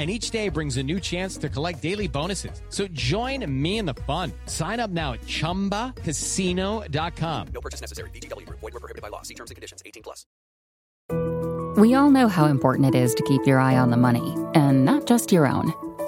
and each day brings a new chance to collect daily bonuses. So join me in the fun. Sign up now at ChumbaCasino.com. No purchase necessary. VGW. Void were prohibited by law. See terms and conditions. 18 plus. We all know how important it is to keep your eye on the money, and not just your own.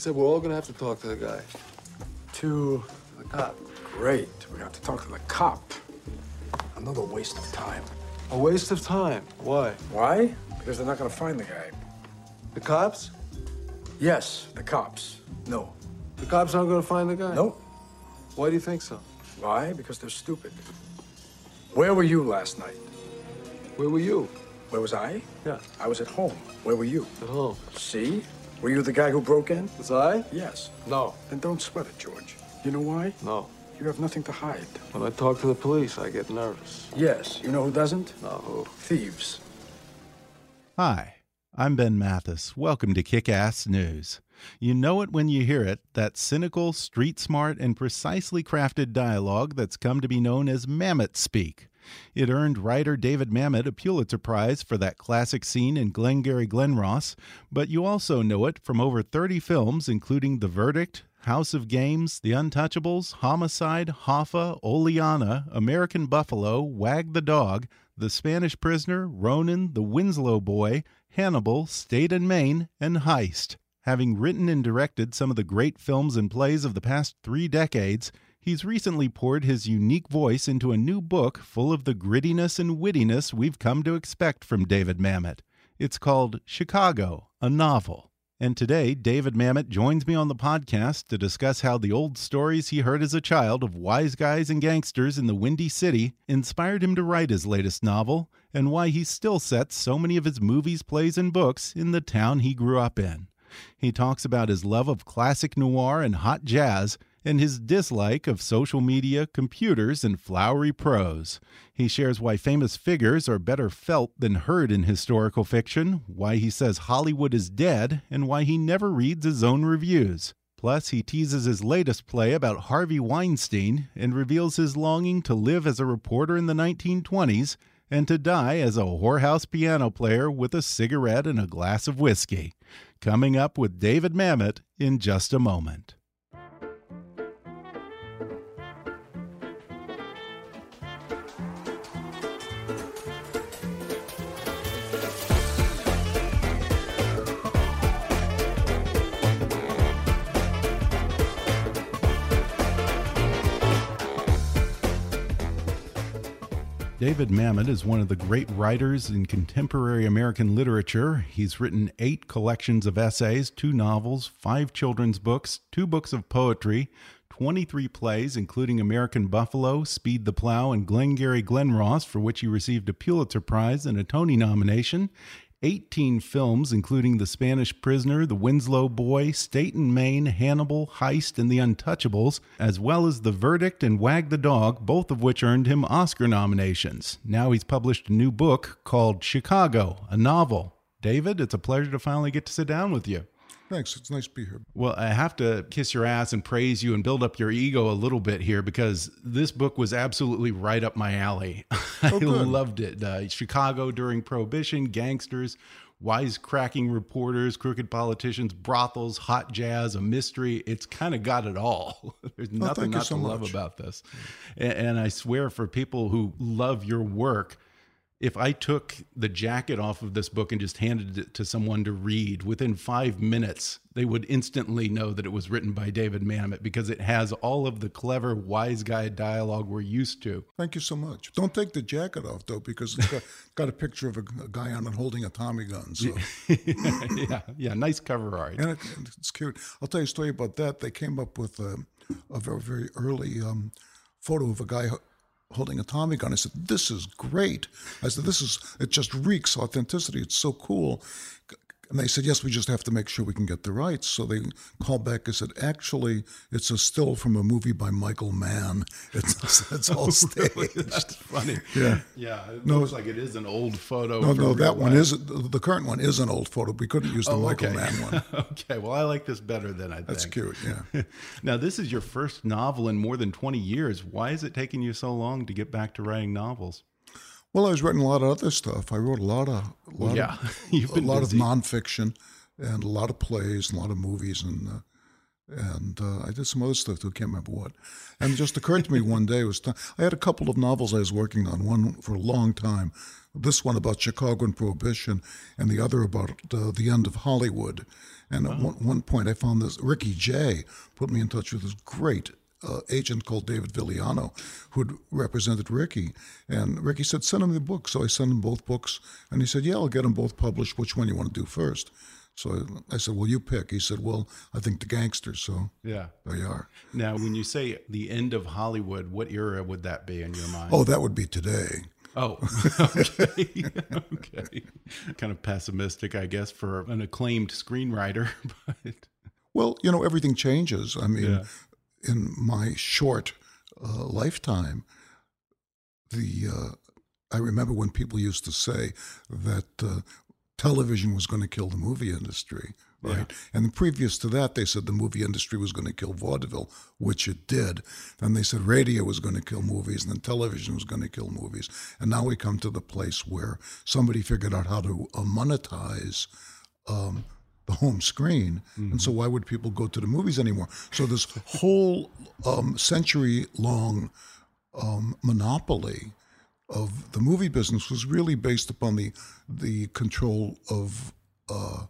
Said we're all gonna have to talk to the guy. To The cop. great. We have to talk to the cop. Another waste of time. A waste of time. Why? Why? Because they're not gonna find the guy. The cops? Yes, the cops. No. The cops aren't gonna find the guy? Nope. Why do you think so? Why? Because they're stupid. Where were you last night? Where were you? Where was I? Yeah, I was at home. Where were you? at home. See? Were you the guy who broke in? Was I? Yes. No. Then don't sweat it, George. You know why? No. You have nothing to hide. When I talk to the police, I get nervous. Yes. You know who doesn't? No, who? Thieves. Hi, I'm Ben Mathis. Welcome to Kick Ass News. You know it when you hear it that cynical, street smart, and precisely crafted dialogue that's come to be known as Mamet speak. It earned writer David Mamet a Pulitzer Prize for that classic scene in Glengarry Glen Ross, but you also know it from over 30 films, including The Verdict, House of Games, The Untouchables, Homicide, Hoffa, Oleanna, American Buffalo, Wag the Dog, The Spanish Prisoner, Ronin, The Winslow Boy, Hannibal, State and Main, and Heist. Having written and directed some of the great films and plays of the past three decades, he's recently poured his unique voice into a new book full of the grittiness and wittiness we've come to expect from David Mamet. It's called Chicago, a novel. And today, David Mamet joins me on the podcast to discuss how the old stories he heard as a child of wise guys and gangsters in the Windy City inspired him to write his latest novel, and why he still sets so many of his movies, plays, and books in the town he grew up in. He talks about his love of classic noir and hot jazz, and his dislike of social media, computers, and flowery prose. He shares why famous figures are better felt than heard in historical fiction, why he says Hollywood is dead, and why he never reads his own reviews. Plus, he teases his latest play about Harvey Weinstein and reveals his longing to live as a reporter in the 1920s and to die as a whorehouse piano player with a cigarette and a glass of whiskey. Coming up with David Mamet in just a moment. David Mamet is one of the great writers in contemporary American literature. He's written eight collections of essays, two novels, five children's books, two books of poetry, 23 plays, including American Buffalo, Speed the Plow, and Glengarry Glen Ross, for which he received a Pulitzer Prize and a Tony nomination. 18 films, including The Spanish Prisoner, The Winslow Boy, State and Main, Hannibal, Heist, and The Untouchables, as well as The Verdict and Wag the Dog, both of which earned him Oscar nominations. Now he's published a new book called Chicago, a novel. David, it's a pleasure to finally get to sit down with you. Thanks. It's nice to be here. Well, I have to kiss your ass and praise you and build up your ego a little bit here because this book was absolutely right up my alley. I good. loved it. Uh, Chicago during Prohibition, gangsters, wisecracking reporters, crooked politicians, brothels, hot jazz, a mystery. It's kind of got it all. There's nothing thank not so to love about this. And, and I swear, for people who love your work, if I took the jacket off of this book and just handed it to someone to read, within five minutes, they would instantly know that it was written by David Mamet because it has all of the clever, wise guy dialogue we're used to. Thank you so much. Don't take the jacket off, though, because it's got, got a picture of a, a, guy on it holding a Tommy gun. So. yeah, yeah, nice cover art. And it, it's cute. I'll tell you a story about that. They came up with a, a very, very early um, photo of a guy holding a Tommy gun. I said, "This is great." I said, "This is it. Just reeks authenticity. It's so cool." And they said, yes, we just have to make sure we can get the rights. So they called back and said, actually, it's a still from a movie by Michael Mann. It's, it's all staged. That's funny. Yeah. Yeah. It No, looks like it is an old photo. No, no, real that one life. is the current one is an old photo. We couldn't use the Oh, Michael okay. Mann one. okay. Well, I like this better than I think. That's cute. Yeah. now, this is your first novel in more than 20 years. Why is it taking you so long to get back to writing novels? Well, I was writing a lot of other stuff. I wrote a lot of, a lot Yeah, of, you've been a lot busy. of nonfiction, and a lot of plays, and a lot of movies, and uh, and uh, I did some other stuff too. I can't remember what. And it just occurred to me one day was time. I had a couple of novels I was working on. One for a long time. This one about Chicago and Prohibition, and the other about uh, the end of Hollywood. And at one, one point, I found this Ricky Jay put me in touch with this great uh, agent called David Vigliano, who'd represented Ricky. And Ricky said, send him the book. So I sent him both books. And he said, yeah, I'll get them both published. Which one you want to do first? So I said, well, you pick. He said, well, I think the gangsters. So Yeah. there you are. Now, when you say the end of Hollywood, what era would that be in your mind? Oh, that would be today. Oh, okay. okay. Kind of pessimistic, I guess, for an acclaimed screenwriter, but Well, you know, everything changes. I mean, Yeah. In my short uh, lifetime, the uh, I remember when people used to say that uh, television was going to kill the movie industry, right? And previous to that, they said the movie industry was going to kill vaudeville, which it did. Then they said radio was going to kill movies, and then television was going to kill movies. And now we come to the place where somebody figured out how to uh, monetize. Um, the home screen, and so why would people go to the movies anymore? So this whole um, century-long um, monopoly of the movie business was really based upon the the control of uh,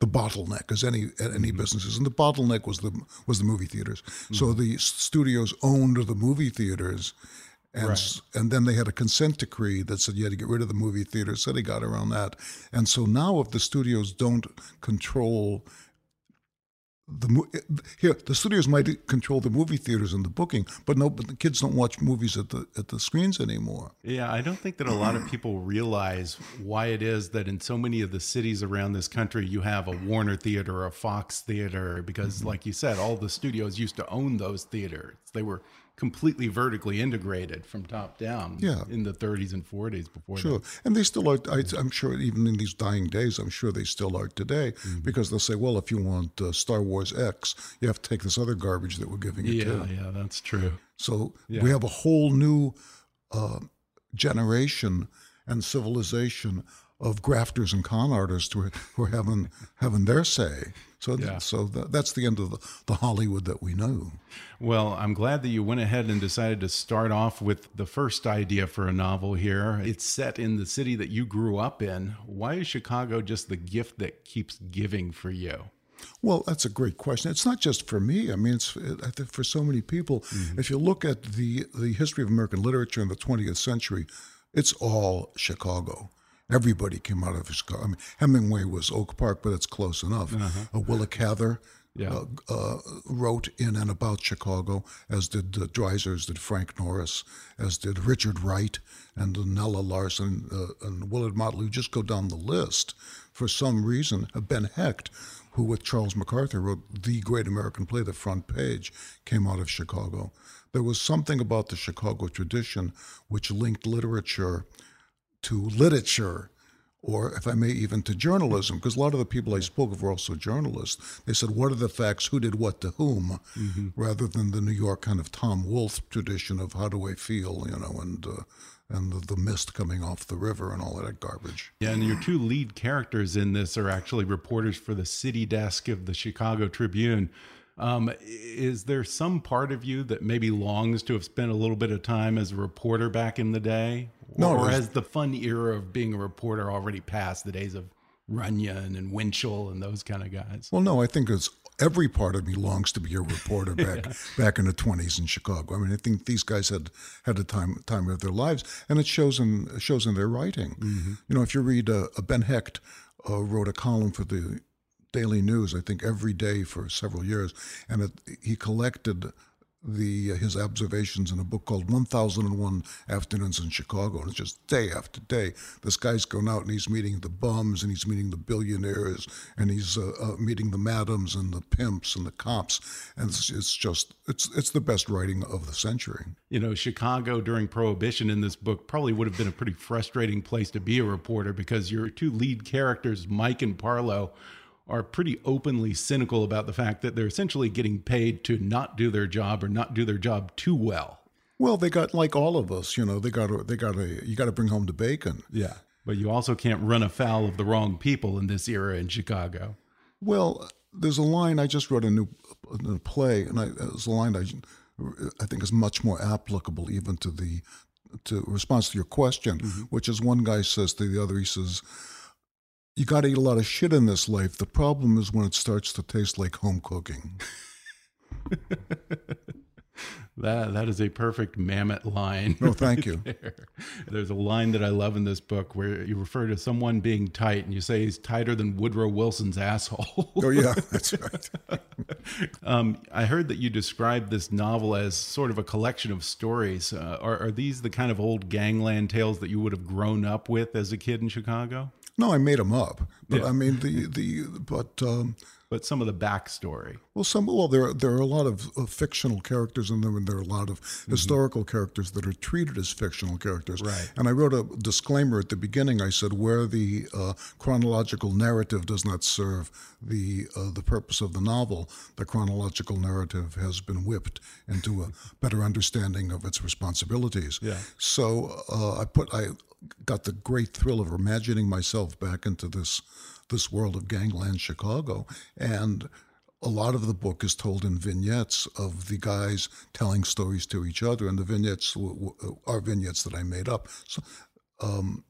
the bottleneck, as any any businesses, and the bottleneck was the was the movie theaters. So the studios owned the movie theaters. And, s and then they had a consent decree that said you had to get rid of the movie theaters. So they got around that. And so now, if the studios don't control the mo- eh, here, the studios might control the movie theaters and the booking, but no, but the kids don't watch movies at the at the screens anymore. Yeah, I don't think that a lot of people realize why it is that in so many of the cities around this country you have a Warner Theater or a Fox Theater because, mm-hmm. like you said, all the studios used to own those theaters. They were completely vertically integrated from top down Yeah. in the 30s and 40s before Sure, that. and they still are. I, I'm sure, even in these dying days, I'm sure they still are today, because they'll say, "Well, if you want uh, Star Wars X, you have to take this other garbage that we're giving you Yeah, too." yeah, that's true. So Yeah. we have a whole new uh, generation and civilization of grafters and con artists who are, who are having having their say. So, Yeah. so that, that's the end of the, the Hollywood that we know. Well, I'm glad that you went ahead and decided to start off with the first idea for a novel here. It's set in the city that you grew up in. Why is Chicago just the gift that keeps giving for you? Well, that's a great question. It's not just for me. I mean, it's I for so many people. Mm-hmm. If you look at the the history of American literature in the 20th century, it's all Chicago. Everybody came out of Chicago. I mean, Hemingway was Oak Park, but it's close enough. Uh, Willa Cather Yeah. uh, uh, wrote in and about Chicago, as did uh, Dreiser, as did Frank Norris, as did Richard Wright and Nella Larsen uh, and Willard Motley. Just go down the list. For some reason, uh, Ben Hecht, who with Charles MacArthur wrote the great American play, The Front Page, came out of Chicago. There was something about the Chicago tradition which linked literature to literature, or if I may, even to journalism, because a lot of the people I spoke of were also journalists. They said, What are the facts? Who did what to whom? rather than the New York kind of Tom Wolfe tradition of how do I feel, you know, and. Uh, and the, the mist coming off the river and all that garbage. Yeah, and your two lead characters in this are actually reporters for the city desk of the Chicago Tribune. Um, is there some part of you that maybe longs to have spent a little bit of time as a reporter back in the day? No, or has the fun era of being a reporter already passed? The days of Runyon and Winchell and those kind of guys. Well, no, I think it's every part of me longs to be a reporter back back in the twenties in Chicago. I mean, I think these guys had had a time time of their lives, and it shows in it shows in their writing. You know, if you read uh, Ben Hecht uh, wrote a column for the Daily News, I think every day for several years, and it, he collected the uh, his observations in a book called 1001 Afternoons in Chicago. And it's just day after day. This guy's going out and he's meeting the bums and he's meeting the billionaires and he's uh, uh, meeting the madams and the pimps and the cops. And it's, it's just, it's, it's the best writing of the century. You know, Chicago during Prohibition in this book probably would have been a pretty frustrating place to be a reporter because your two lead characters, Mike and Parlow, are pretty openly cynical about the fact that they're essentially getting paid to not do their job or not do their job too well. Well, they got like all of us, you know, they got to, they got to, you got to bring home the bacon. Yeah. But you also can't run afoul of the wrong people in this era in Chicago. Well, there's a line I just wrote a new a play, and I, there's a line I, I think is much more applicable even to the to response to your question, mm-hmm. which is one guy says to the other, he says, "You got to eat a lot of shit in this life. The problem is when it starts to taste like home cooking." That that is a perfect Mamet line. No, thank you. there. There's a line that I love in this book where you refer to someone being tight and you say he's tighter than Woodrow Wilson's asshole. Oh yeah, that's right. um, I heard that you described this novel as sort of a collection of stories. Uh, are, are these the kind of old gangland tales that you would have grown up with as a kid in Chicago? No, I made them up, but Yeah. I mean the the but. Um, But some of the backstory. Well, some well, there are, there are a lot of, of fictional characters in them, and there are a lot of historical characters that are treated as fictional characters. Right. And I wrote a disclaimer at the beginning. I said where the uh, chronological narrative does not serve the uh, the purpose of the novel, the chronological narrative has been whipped into a better understanding of its responsibilities. Yeah. So uh, I put I got the great thrill of imagining myself back into this this world of gangland Chicago, and a lot of the book is told in vignettes of the guys telling stories to each other, and the vignettes are vignettes that I made up. So, um,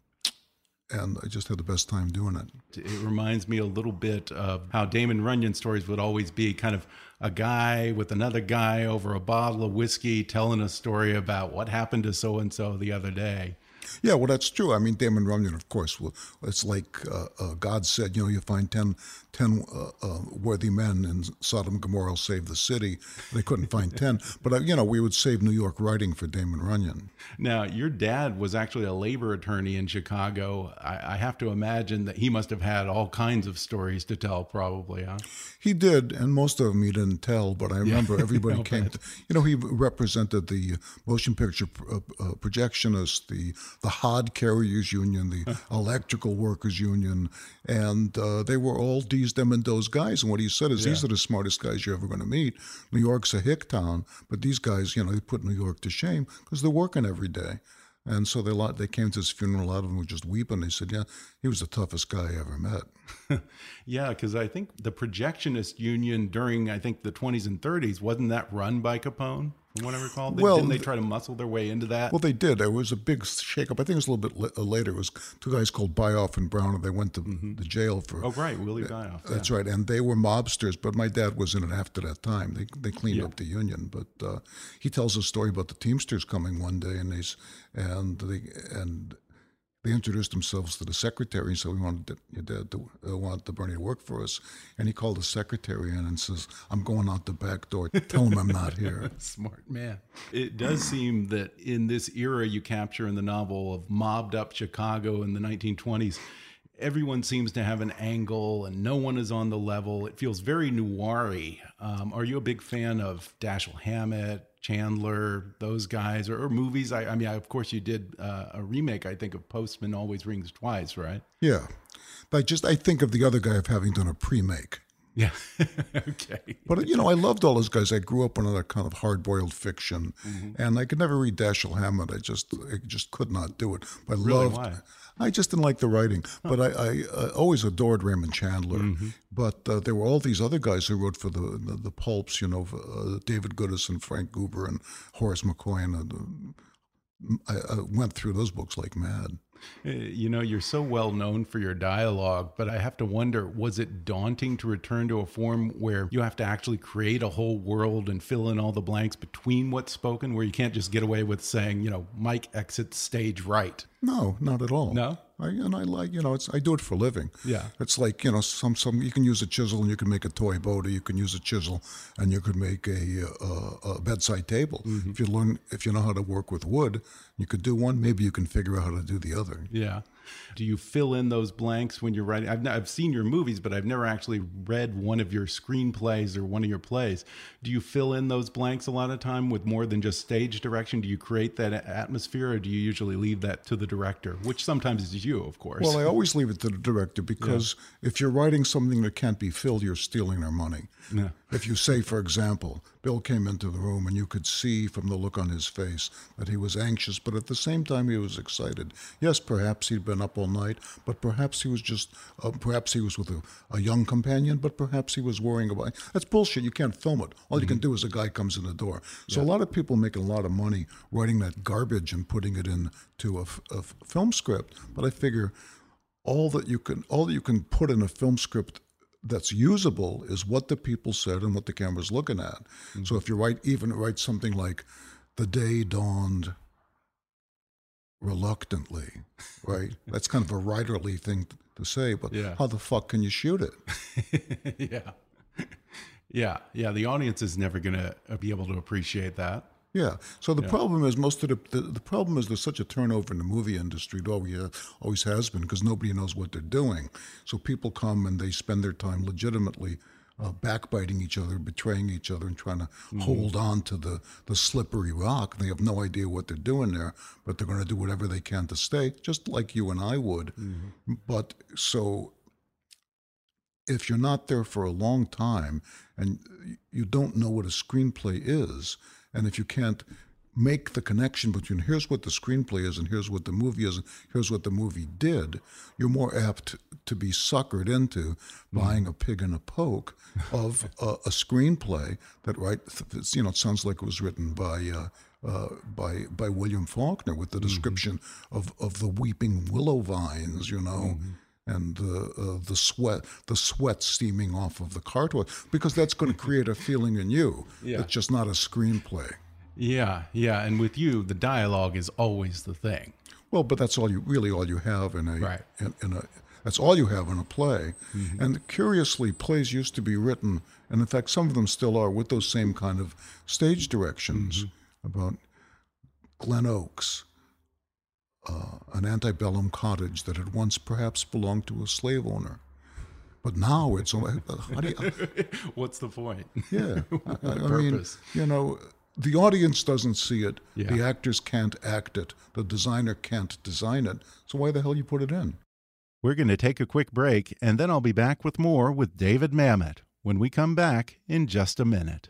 and I just had the best time doing it. It reminds me a little bit of how Damon Runyon stories would always be kind of a guy with another guy over a bottle of whiskey telling a story about what happened to so and so the other day. Yeah, well, that's true. I mean, Damon Runyon, of course, well, it's like uh, uh, God said, you know, you find 10, 10 uh, uh, worthy men in Sodom and Gomorrah will save the city. They couldn't find 10. But, uh, you know, we would save New York writing for Damon Runyon. Now, your dad was actually a labor attorney in Chicago. I, I have to imagine that he must have had all kinds of stories to tell, probably, huh? He did, and most of them he didn't tell. But I remember everybody I'll came. To, you know, he represented the motion picture uh, uh, projectionists, the the hod carriers union, the electrical workers union, and uh, they were all these them and those guys. And what he said is, these are the smartest guys you're ever going to meet. New York's a hick town, but these guys, you know, they put New York to shame because they're working every day. And so they lot they came to his funeral. A lot of them were just weeping. They said, "Yeah, he was the toughest guy I ever met." Yeah, because I think the projectionist union during, I think, the 20s and 30s, wasn't that run by Capone, from what I recall? They- Well, Didn't they try to muscle their way into that? Well, they did. There was a big shakeup. I think it was a little bit uh, later. It was two guys called Bioff and Browne, and they went to the jail for. oh, right, Willie Bioff. That's right, and they were mobsters. But my dad was in it after that time. They they cleaned Yeah. up the union. But uh, he tells a story about the Teamsters coming one day, and they and they and they introduced themselves to the secretary and said we wanted to, to uh, want the Bernie to work for us, and he called the secretary in and says, "I'm going out the back door. Tell him I'm not here." Smart man. It does seem that in this era you capture in the novel of mobbed up Chicago in the 1920s, everyone seems to have an angle and no one is on the level. It feels very noir um, Are you a big fan of Dashiell Hammett, Chandler, those guys, or, or movies? I, I mean, of course, you did uh, a remake, I think, of Postman Always Rings Twice, right? Yeah, but I just I think of the other guy of having done a pre-make. Yeah. okay. But you know, I loved all those guys. I grew up on that kind of hard-boiled fiction, and I could never read Dashiell Hammett. I just, I just could not do it. But I Really? loved. Why? I just didn't like the writing. But I, I uh, always adored Raymond Chandler. But uh, there were all these other guys who wrote for the the, the pulps. You know, uh, David Goodis and Frank Gruber and Horace McCoy and uh, I, I went through those books like mad. Uh, You know, you're so well known for your dialogue, but I have to wonder was it daunting to return to a form where you have to actually create a whole world and fill in all the blanks between what's spoken, where you can't just get away with saying, you know, Mike exits stage right? No, not at all. No? I, and I like, you know, it's I do it for a living. Yeah. It's like, you know, some some you can use a chisel and you can make a toy boat, or you can use a chisel and you could make a, a, a bedside table. Mm-hmm. If you learn, if you know how to work with wood, you could do one. Maybe you can figure out how to do the other. Yeah. Do you fill in those blanks when you're writing? I've, I've seen your movies, but I've never actually read one of your screenplays or one of your plays. Do you fill in those blanks a lot of time with more than just stage direction? Do you create that atmosphere or do you usually leave that to the director, which sometimes is you, of course? Well, I always leave it to the director because if you're writing something that can't be filled, you're stealing their money. Yeah. If you say, for example, Bill came into the room and you could see from the look on his face that he was anxious, but at the same time he was excited. Yes, perhaps he'd been up all night, but perhaps he was just, uh, perhaps he was with a, a young companion, but perhaps he was worrying about. That's bullshit. You can't film it. All you can do is a guy comes in the door. So a lot of people make a lot of money writing that garbage and putting it into a film script. But I figure all that you can all that you can put in a film script that's usable is what the people said and what the camera's looking at. Mm-hmm. So if you write even write something like the day dawned reluctantly, right? That's kind of a writerly thing to say, but Yeah. how the fuck can you shoot it? yeah. Yeah. Yeah. The audience is never going to be able to appreciate that. Yeah. So the problem is most of the, the the problem is there's such a turnover in the movie industry. It always uh, always has been because nobody knows what they're doing. So people come and they spend their time legitimately uh, backbiting each other, betraying each other, and trying to hold on to the the slippery rock. They have no idea what they're doing there, but they're going to do whatever they can to stay, just like you and I would. But so if you're not there for a long time and you don't know what a screenplay is, and if you can't make the connection between here's what the screenplay is and here's what the movie is and here's what the movie did, you're more apt to be suckered into buying a pig in a poke of a, a screenplay that right it's, you know it sounds like it was written by uh, uh, by by William Faulkner with the description of, of the weeping willow vines, you know, and uh, uh, the sweat the sweat steaming off of the cartwheel, because that's going to create a feeling in you. Yeah. It's just not a screenplay. Yeah. Yeah. And with you, the dialogue is always the thing. Well, but that's all you really all you have in a Right. in, in a that's all you have in a play. And curiously, plays used to be written, and in fact, some of them still are, with those same kind of stage directions about Glen Oaks, uh, an antebellum cottage that had once perhaps belonged to a slave owner. But now it's uh, how do you, What's the point? yeah. I, I The mean, you know, the audience doesn't see it. Yeah. The actors can't act it. The designer can't design it. So why the hell you put it in? We're going to take a quick break, and then I'll be back with more with David Mamet when we come back in just a minute.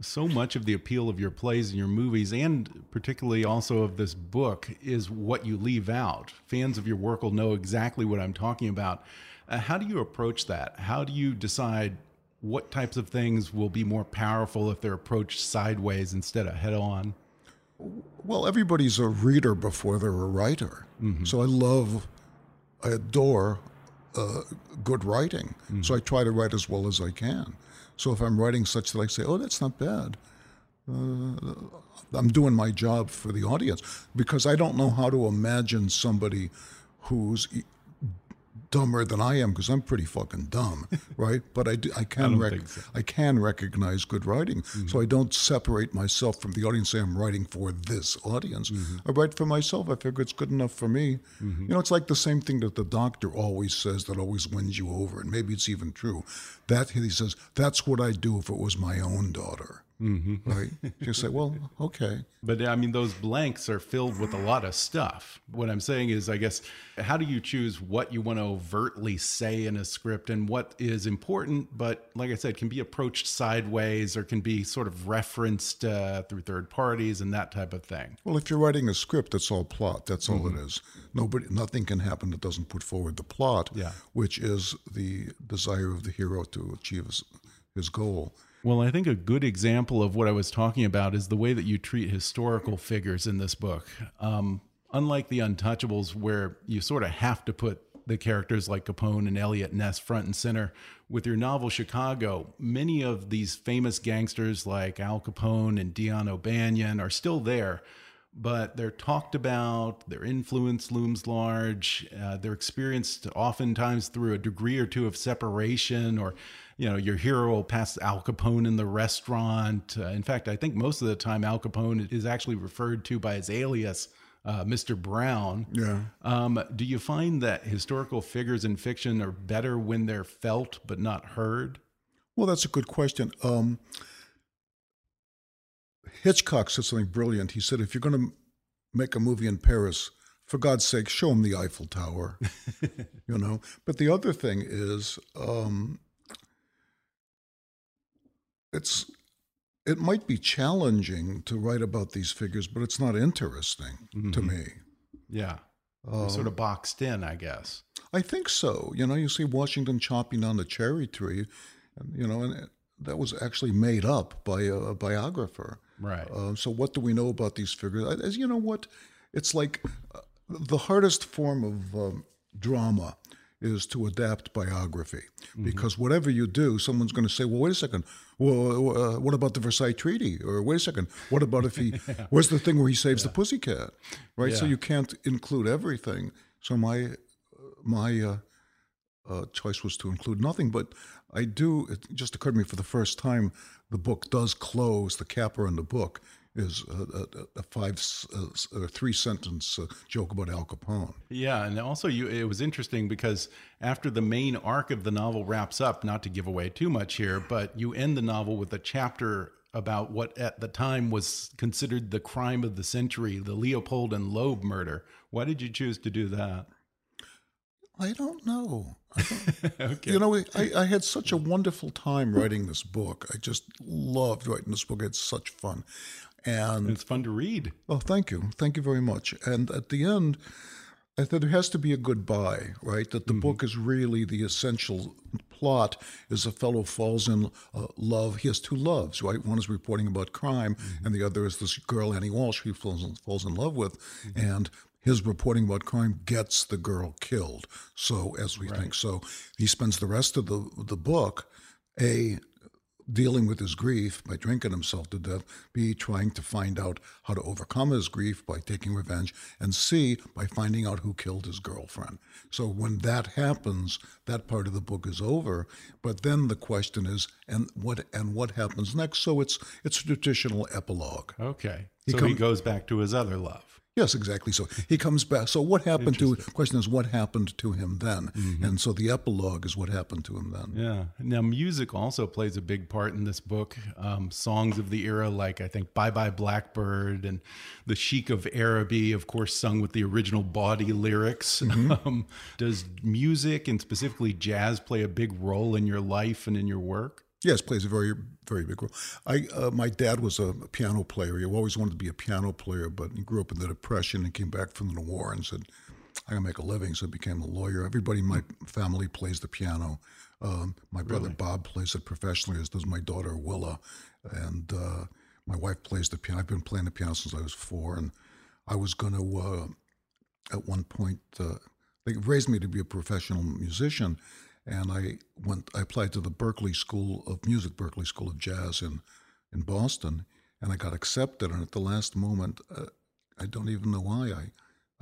So much of the appeal of your plays and your movies, and particularly also of this book, is what you leave out. Fans of your work will know exactly what I'm talking about. Uh, how do you approach that? How do you decide what types of things will be more powerful if they're approached sideways instead of head on? Well, everybody's a reader before they're a writer. So I love, I adore uh, good writing. So I try to write as well as I can. So if I'm writing such that I say, oh, that's not bad, uh, I'm doing my job for the audience because I don't know how to imagine somebody who's dumber than I am because I'm pretty fucking dumb, right? But I, do, I can don't rec- so. I can recognize good writing, so mm-hmm. I don't separate myself from the audience. Say I'm writing for this audience. Mm-hmm. I write for myself. I figure it's good enough for me. Mm-hmm. You know, it's like the same thing that the doctor always says that always wins you over, and maybe it's even true. That he says that's what I'd do if it was my own daughter. Mm-hmm. right? You say, well, okay. But I mean, those blanks are filled with a lot of stuff. What I'm saying is, I guess, how do you choose what you want to overtly say in a script and what is important, but like I said, can be approached sideways or can be sort of referenced uh, through third parties and that type of thing? Well, if you're writing a script, that's all plot. That's all it is. Nobody, nothing can happen that doesn't put forward the plot, Yeah. which is the desire of the hero to achieve his, his goal. Well, I think a good example of what I was talking about is the way that you treat historical figures in this book. Um, unlike the Untouchables, where you sort of have to put the characters like Capone and Eliot Ness front and center, with your novel Chicago, many of these famous gangsters like Al Capone and Dion O'Banion are still there. But they're talked about, their influence looms large, uh, they're experienced oftentimes through a degree or two of separation or you know, your hero will pass Al Capone in the restaurant. Uh, in fact, I think most of the time Al Capone is actually referred to by his alias, uh, Mr. Brown. Yeah. Um, do you find that historical figures in fiction are better when they're felt but not heard? Well, that's a good question. Um, Hitchcock said something brilliant. He said, if you're going to make a movie in Paris, for God's sake, show him the Eiffel Tower. you know. But the other thing is, um, it's it might be challenging to write about these figures, but it's not interesting to Mhm. me. Yeah. Um, sort of boxed in, I guess. I think so. You know, you see Washington chopping down the cherry tree, and you know, and it- that was actually made up by a, a biographer. Right. Uh, so, what do we know about these figures? As you know, what it's like, uh, the hardest form of um, drama is to adapt biography because whatever you do, someone's going to say, "Well, wait a second. Well, uh, what about the Versailles Treaty?" Or "Wait a second. What about if he? Where's the thing where he saves the pussycat?" Right. So you can't include everything. So my my uh, uh, choice was to include nothing, but I do. It just occurred to me for the first time. The book does close. The capper in the book is a, a, a five uh, or three sentence uh, joke about Al Capone. Yeah, and also you it was interesting because after the main arc of the novel wraps up, not to give away too much here, but you end the novel with a chapter about what at the time was considered the crime of the century, the Leopold and Loeb murder. Why did you choose to do that? I don't know. I don't, Okay. You know, I, I had such a wonderful time writing this book. I just loved writing this book. I had such fun. And It's fun to read. Oh, thank you. Thank you very much. And at the end, I thought there has to be a goodbye, right? That the mm-hmm. book is really the essential plot is a fellow falls in uh, love. He has two loves, right? One is reporting about crime, mm-hmm. and the other is this girl, Annie Walsh, he falls in, falls in love with. Mm-hmm. And his reporting about crime gets the girl killed. So, as we think, so he spends the rest of the, the book, A, dealing with his grief by drinking himself to death, B, trying to find out how to overcome his grief by taking revenge, and C, by finding out who killed his girlfriend. So when that happens, that part of the book is over. But then the question is, and what and what happens next? So it's it's a traditional epilogue. Okay. He so he goes back to his other love. Yes, exactly. So he comes back. So what happened to? Question is, what happened to him then? And so the epilogue is what happened to him then. Yeah. Now, music also plays a big part in this book. Um, songs of the era, like I think "Bye Bye Blackbird" and "The Sheik of Araby," of course, sung with the original body lyrics. Um, does music and specifically jazz play a big role in your life and in your work? Yes, plays a very, very big role. I, uh, my dad was a piano player. He always wanted to be a piano player, but he grew up in the Depression and came back from the war and said, "I gotta make a living." So he became a lawyer. Everybody in my family plays the piano. Um, my brother Bob plays it professionally, as does my daughter Willa, and uh, my wife plays the piano. I've been playing the piano since I was four, and I was going to, uh, at one point, uh, they raised me to be a professional musician, and I went. I applied to the Berklee School of Music, Berklee School of Jazz in in Boston, and I got accepted. And at the last moment, uh, I don't even know why I.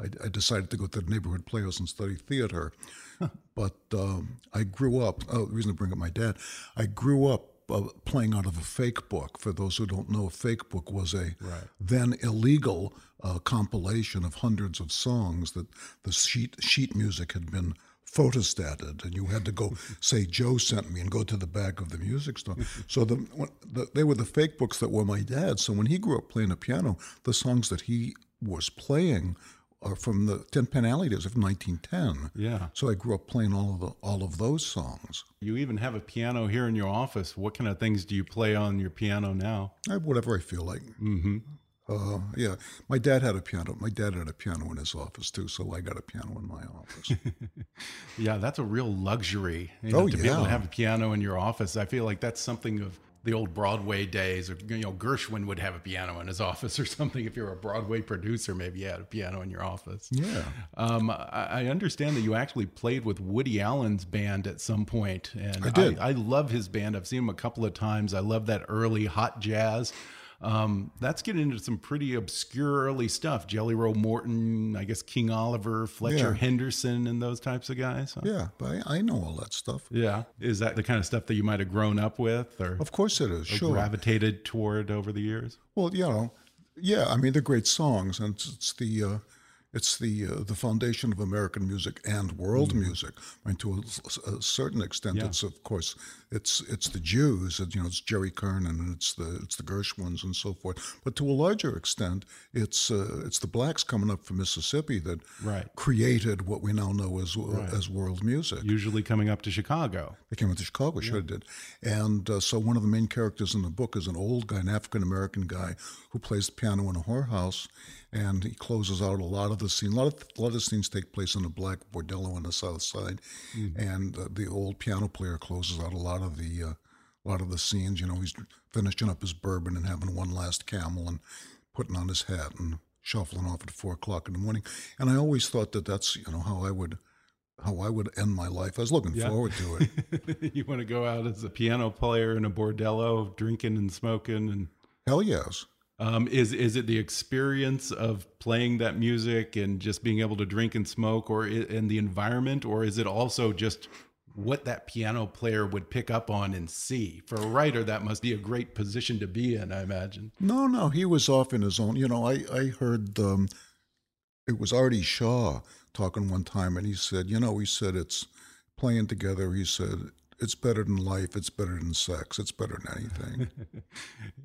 I, I decided to go to the neighborhood playhouse and study theater, but um, I grew up. Oh, the reason to bring up my dad, I grew up uh, playing out of a fake book. For those who don't know, a fake book was a then illegal uh, compilation of hundreds of songs that the sheet sheet music had been photostated, and you had to go say Joe sent me and go to the back of the music store. So the, the they were the fake books that were my dad's. So when he grew up playing the piano, the songs that he was playing are from the Tin Pan Alley days of 1910. Yeah. So I grew up playing all of the, all of those songs. You even have a piano here in your office. What kind of things do you play on your piano now? I, whatever I feel like. Mm-hmm. Uh, yeah, my dad had a piano. My dad had a piano in his office too, so I got a piano in my office. yeah, that's a real luxury. You know, Oh, to be able to have a piano in your office. I feel like that's something of the old Broadway days. Or you know, Gershwin would have a piano in his office or something. If you're a Broadway producer, maybe you had a piano in your office. yeah, Um, I, I understand that you actually played with Woody Allen's band at some point, and I did. I, love his band. I've seen him a couple of times. I love that early hot jazz. Um, that's getting into some pretty obscure early stuff. Jelly Roll Morton, I guess King Oliver, Fletcher Yeah. Henderson, and those types of guys. yeah. But I, I know all that stuff. Yeah. Is that the kind of stuff that you might have grown up with or, Of course it is. Sure. gravitated toward over the years? Well, you know, yeah. I mean, they're great songs, and it's, it's the uh, it's the uh, the foundation of American music and world music. I mean, to a, a certain extent. Yeah. it's of course it's it's the Jews. and, You know, it's Jerry Kernan and it's the it's the Gershwins and so forth. But to a larger extent, it's uh, it's the blacks coming up from Mississippi that Right. created what we now know as as world music. Usually coming up to Chicago. They came up to Chicago, sure did. And uh, so one of the main characters in the book is an old guy, an African American guy who plays the piano in a whorehouse, and he closes out a lot of the scene. A lot of a lot of scenes take place in a black bordello on the south side, and uh, the old piano player closes out a lot of the uh, a lot of the scenes. You know, he's finishing up his bourbon and having one last camel and putting on his hat and shuffling off at four o'clock in the morning. And I always thought that that's you know how I would how I would end my life. I was looking Yeah. forward to it. you want to go out as a piano player in a bordello, drinking and smoking and Hell yes. Um, is is it the experience of playing that music and just being able to drink and smoke, or in the environment, or is it also just what that piano player would pick up on and see? For a writer, that must be a great position to be in, I imagine. No, no, he was off in his own. You know, I I heard um, it was Artie Shaw talking one time, and he said, you know, he said it's playing together. He said it's better than life. It's better than sex. It's better than anything.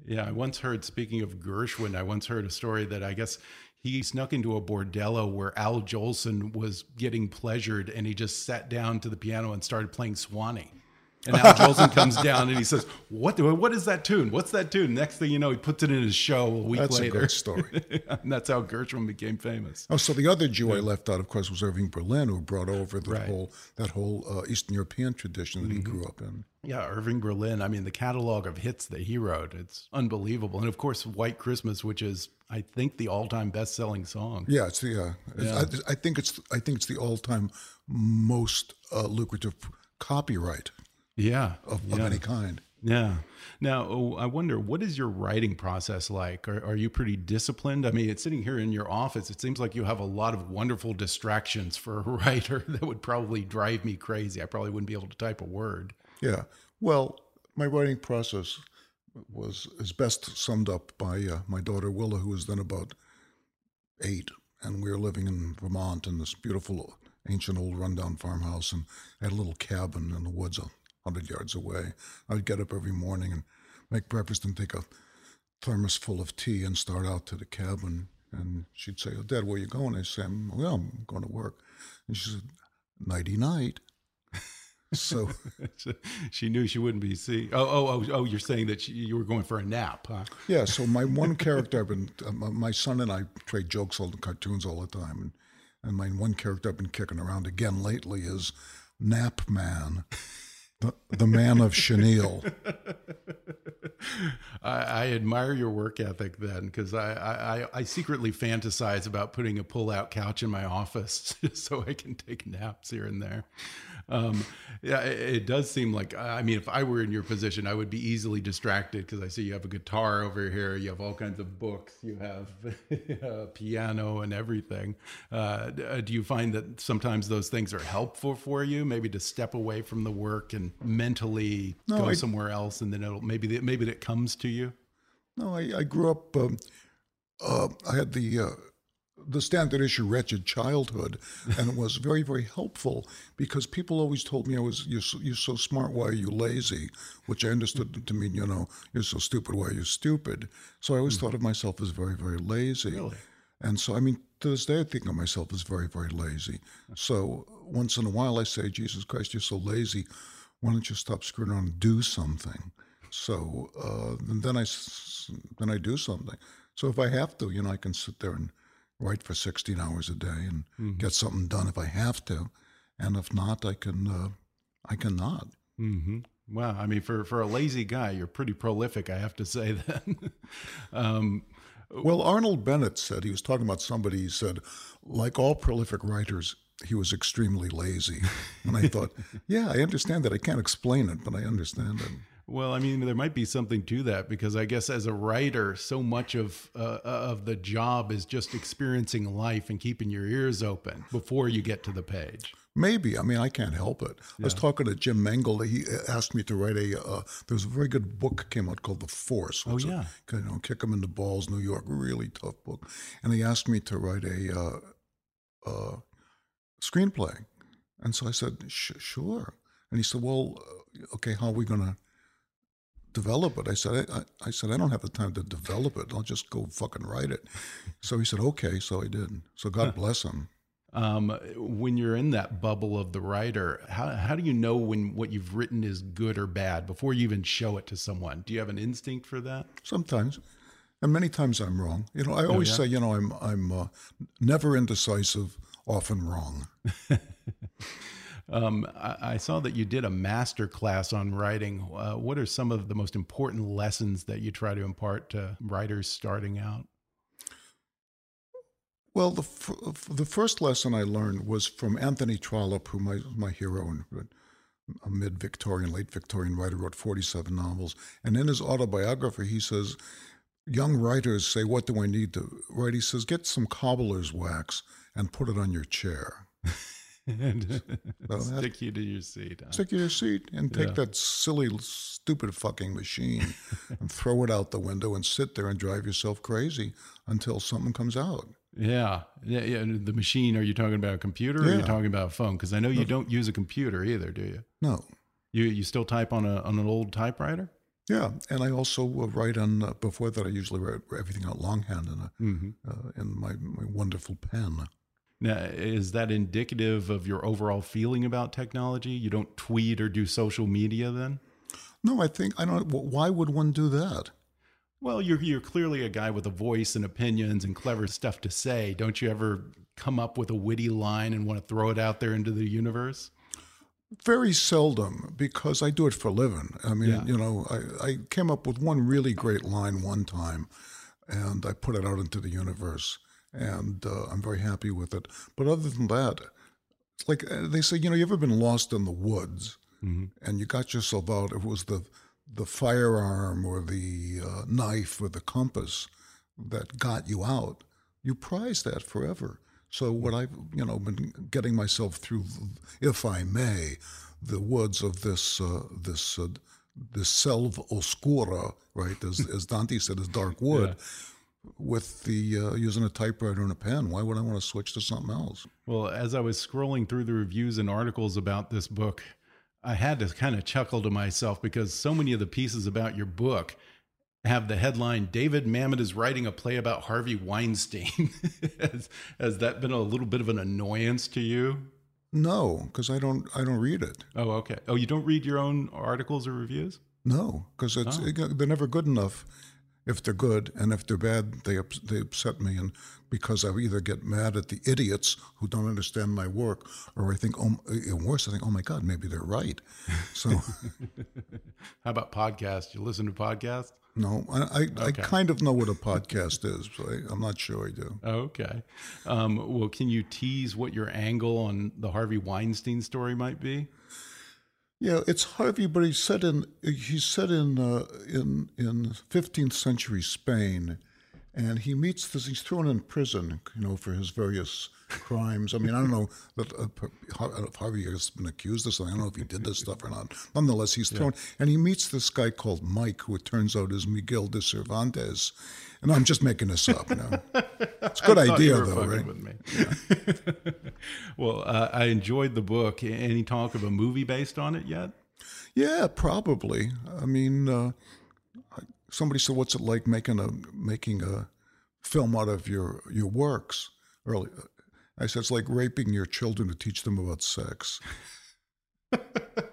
Yeah, I once heard, speaking of Gershwin, I once heard a story that I guess he snuck into a bordello where Al Jolson was getting pleasured and he just sat down to the piano and started playing Swanee. And Al Jolson comes down and he says, "What? do- What is that tune? What's that tune?" Next thing you know, he puts it in his show a week That's a later. story. and that's how Gershwin became famous. Oh, so the other Jew I left out, of course, was Irving Berlin, who brought over the Right. Mm-hmm. whole that whole uh, Eastern European tradition that he grew up in. Yeah, Irving Berlin. I mean, the catalog of hits that he wrote, it's unbelievable. And of course, White Christmas, which is, I think, the all-time best-selling song. Yeah, it's the. Uh, it's- I, I think it's. I think it's the all-time most uh, lucrative copyright Yeah. of, of yeah. any kind. Yeah. Now, oh, I wonder, what is your writing process like? Are, are you pretty disciplined? I mean, it's sitting here in your office. It seems like you have a lot of wonderful distractions for a writer that would probably drive me crazy. I probably wouldn't be able to type a word. Yeah. Well, my writing process was is best summed up by uh, my daughter Willa, who was then about eight, and we were living in Vermont in this beautiful ancient old rundown farmhouse, and had a little cabin in the woods a hundred yards away. I would get up every morning and make breakfast and take a thermos full of tea and start out to the cabin. And she'd say, "Oh, Dad, where you going?" I say, "Well, I'm going to work." And she said, "Nighty night." So she knew she wouldn't be see. Oh, oh, oh, oh! You're saying that she, you were going for a nap, huh? Yeah, so my one character I've been, uh, my my son and I trade jokes all the cartoons all the time, and and my one character I've been kicking around again lately is Nap Man, the the man of chenille. I, I admire your work ethic then, because I, I, I secretly fantasize about putting a pull-out couch in my office so I can take naps here and there. Um, yeah, it, it does seem like I mean, if I were in your position, I would be easily distracted because I see you have a guitar over here, you have all kinds of books, you have a piano and everything. Uh, uh, do you find that sometimes those things are helpful for you, maybe to step away from the work and mentally No, go I- somewhere else, and then it'll maybe maybe it comes to you? No, I, I grew up. Um, uh, I had the uh, the standard issue wretched childhood and it was very very helpful because people always told me i was you're so, you're so smart why are you lazy? Which i understood to mean you know you're so stupid why are you stupid? So i always thought of myself as very very lazy. Really? and so i mean to this day i think of myself as very very lazy. So once in a while i say jesus christ you're so lazy. Why don't you stop screwing around and do something? So uh, then i then i do something. So if i have to you know i can sit there and write for 16 hours a day and get something done if I have to, and if not, I can uh, I can not. hmm Wow. I mean, for, for a lazy guy, you're pretty prolific, I have to say that. um, Well, Arnold Bennett said he was talking about somebody. He said, like all prolific writers, he was extremely lazy, and I thought, yeah, I understand that. I can't explain it, but I understand it. Well, I mean, there might be something to that because I guess as a writer, so much of uh, of the job is just experiencing life and keeping your ears open before you get to the page. Maybe. I mean, I can't help it. I was talking to Jim Mangold. He asked me to write a. Uh, there was a very good book came out called The Force. Oh, It's a- yeah. you know, kick 'em in the balls, New York, really tough book. And he asked me to write a uh, uh, screenplay, and so I said, "Sure." And he said, "Well, uh, okay, how are we going to develop it?" I said, I, I, "I said I don't have the time to develop it. I'll just go fucking write it." So he said, "Okay." So I did. So God bless him. Um, when you're in that bubble of the writer, how how do you know when what you've written is good or bad before you even show it to someone? Do you have an instinct for that? Sometimes, and many times I'm wrong. You know, I always yeah? say, you know, I'm I'm uh, never indecisive, often wrong. Um, I, I saw that you did a master class on writing. Uh, what are some of the most important lessons that you try to impart to writers starting out? Well, the the first lesson I learned was from Anthony Trollope, who my my hero and a mid Victorian, late Victorian writer, wrote 47 novels. And in his autobiography, he says, Young writers say, What do I need to write? He says, Get some cobbler's wax and put it on your chair. that- Stick you to your seat. huh? Stick to your seat and take Yeah. that silly, stupid fucking machine and throw it out the window and sit there and drive yourself crazy until something comes out. Yeah, yeah, yeah. The machine. Are you talking about a computer or are you talking about a phone? Because I know you don't use a computer either, do you? No. You you still type on a on an old typewriter? Yeah, and I also write on. Uh, before that, I usually write everything out longhand in a Mm-hmm. uh, in my, my wonderful pen. Now, is that indicative of your overall feeling about technology? You don't tweet or do social media then? No, I think I don't. Why would one do that? Well, you're you're clearly a guy with a voice and opinions and clever stuff to say. Don't you ever come up with a witty line and want to throw it out there into the universe? Very seldom, because I do it for a living. I mean, Yeah. you know, I, I came up with one really great line one time, and I put it out into the universe, and uh, I'm very happy with it. But other than that, it's like uh, they say, you know, you ever been lost in the woods, and you got yourself out? It was the the firearm or the uh, knife or the compass that got you out. You prize that forever. So what I've you know been getting myself through, if I may, the woods of this uh, this uh, this selva oscura, right? As, as Dante said, this dark wood, with the uh, using a typewriter and a pen. Why would I want to switch to something else? Well, as I was scrolling through the reviews and articles about this book, I had to kind of chuckle to myself because so many of the pieces about your book have the headline David Mamet is writing a play about Harvey Weinstein. has, has that been a little bit of an annoyance to you? No, because I don't I don't read it. Oh, okay. Oh, you don't read your own articles or reviews? No, because it's Oh. it- they're never good enough. If they're good, and if they're bad, they they upset me, and because I either get mad at the idiots who don't understand my work, or I think, oh, and worse, I think, oh my God, maybe they're right. So How about podcasts? You listen to podcasts? no, I I, I kind of know what a podcast is, but I, I'm not sure I do. Okay. Um, well, can you tease what your angle on the Harvey Weinstein story might be? Yeah, it's Harvey, but he's set in he's set in uh, in in 15th century Spain, and he meets this. He's thrown in prison, you know, for his various crimes. I mean, I don't know that uh, if Harvey has been accused of something. I don't know if he did this stuff or not. Nonetheless, he's thrown, yeah. and he meets this guy called Mike, who it turns out is Miguel de Cervantes. And I'm just making this up. now. It's a good idea, though, right? Yeah. well, uh, I enjoyed the book. Any talk of a movie based on it yet? Yeah, probably. I mean, uh, somebody said, "What's it like making a making a film out of your your works?" Early, I said, "It's like raping your children to teach them about sex."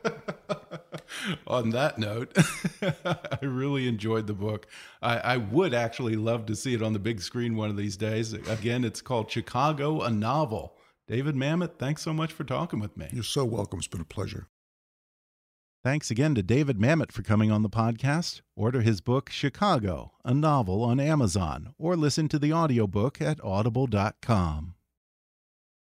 on that note, I really enjoyed the book. I, I, would actually love to see it on the big screen one of these days. Again, it's called Chicago, a novel. David Mamet, thanks so much for talking with me. You're so welcome. It's been a pleasure. Thanks again to David Mamet for coming on the podcast. Order his book, Chicago, a novel, on Amazon, or listen to the audiobook at audible.com.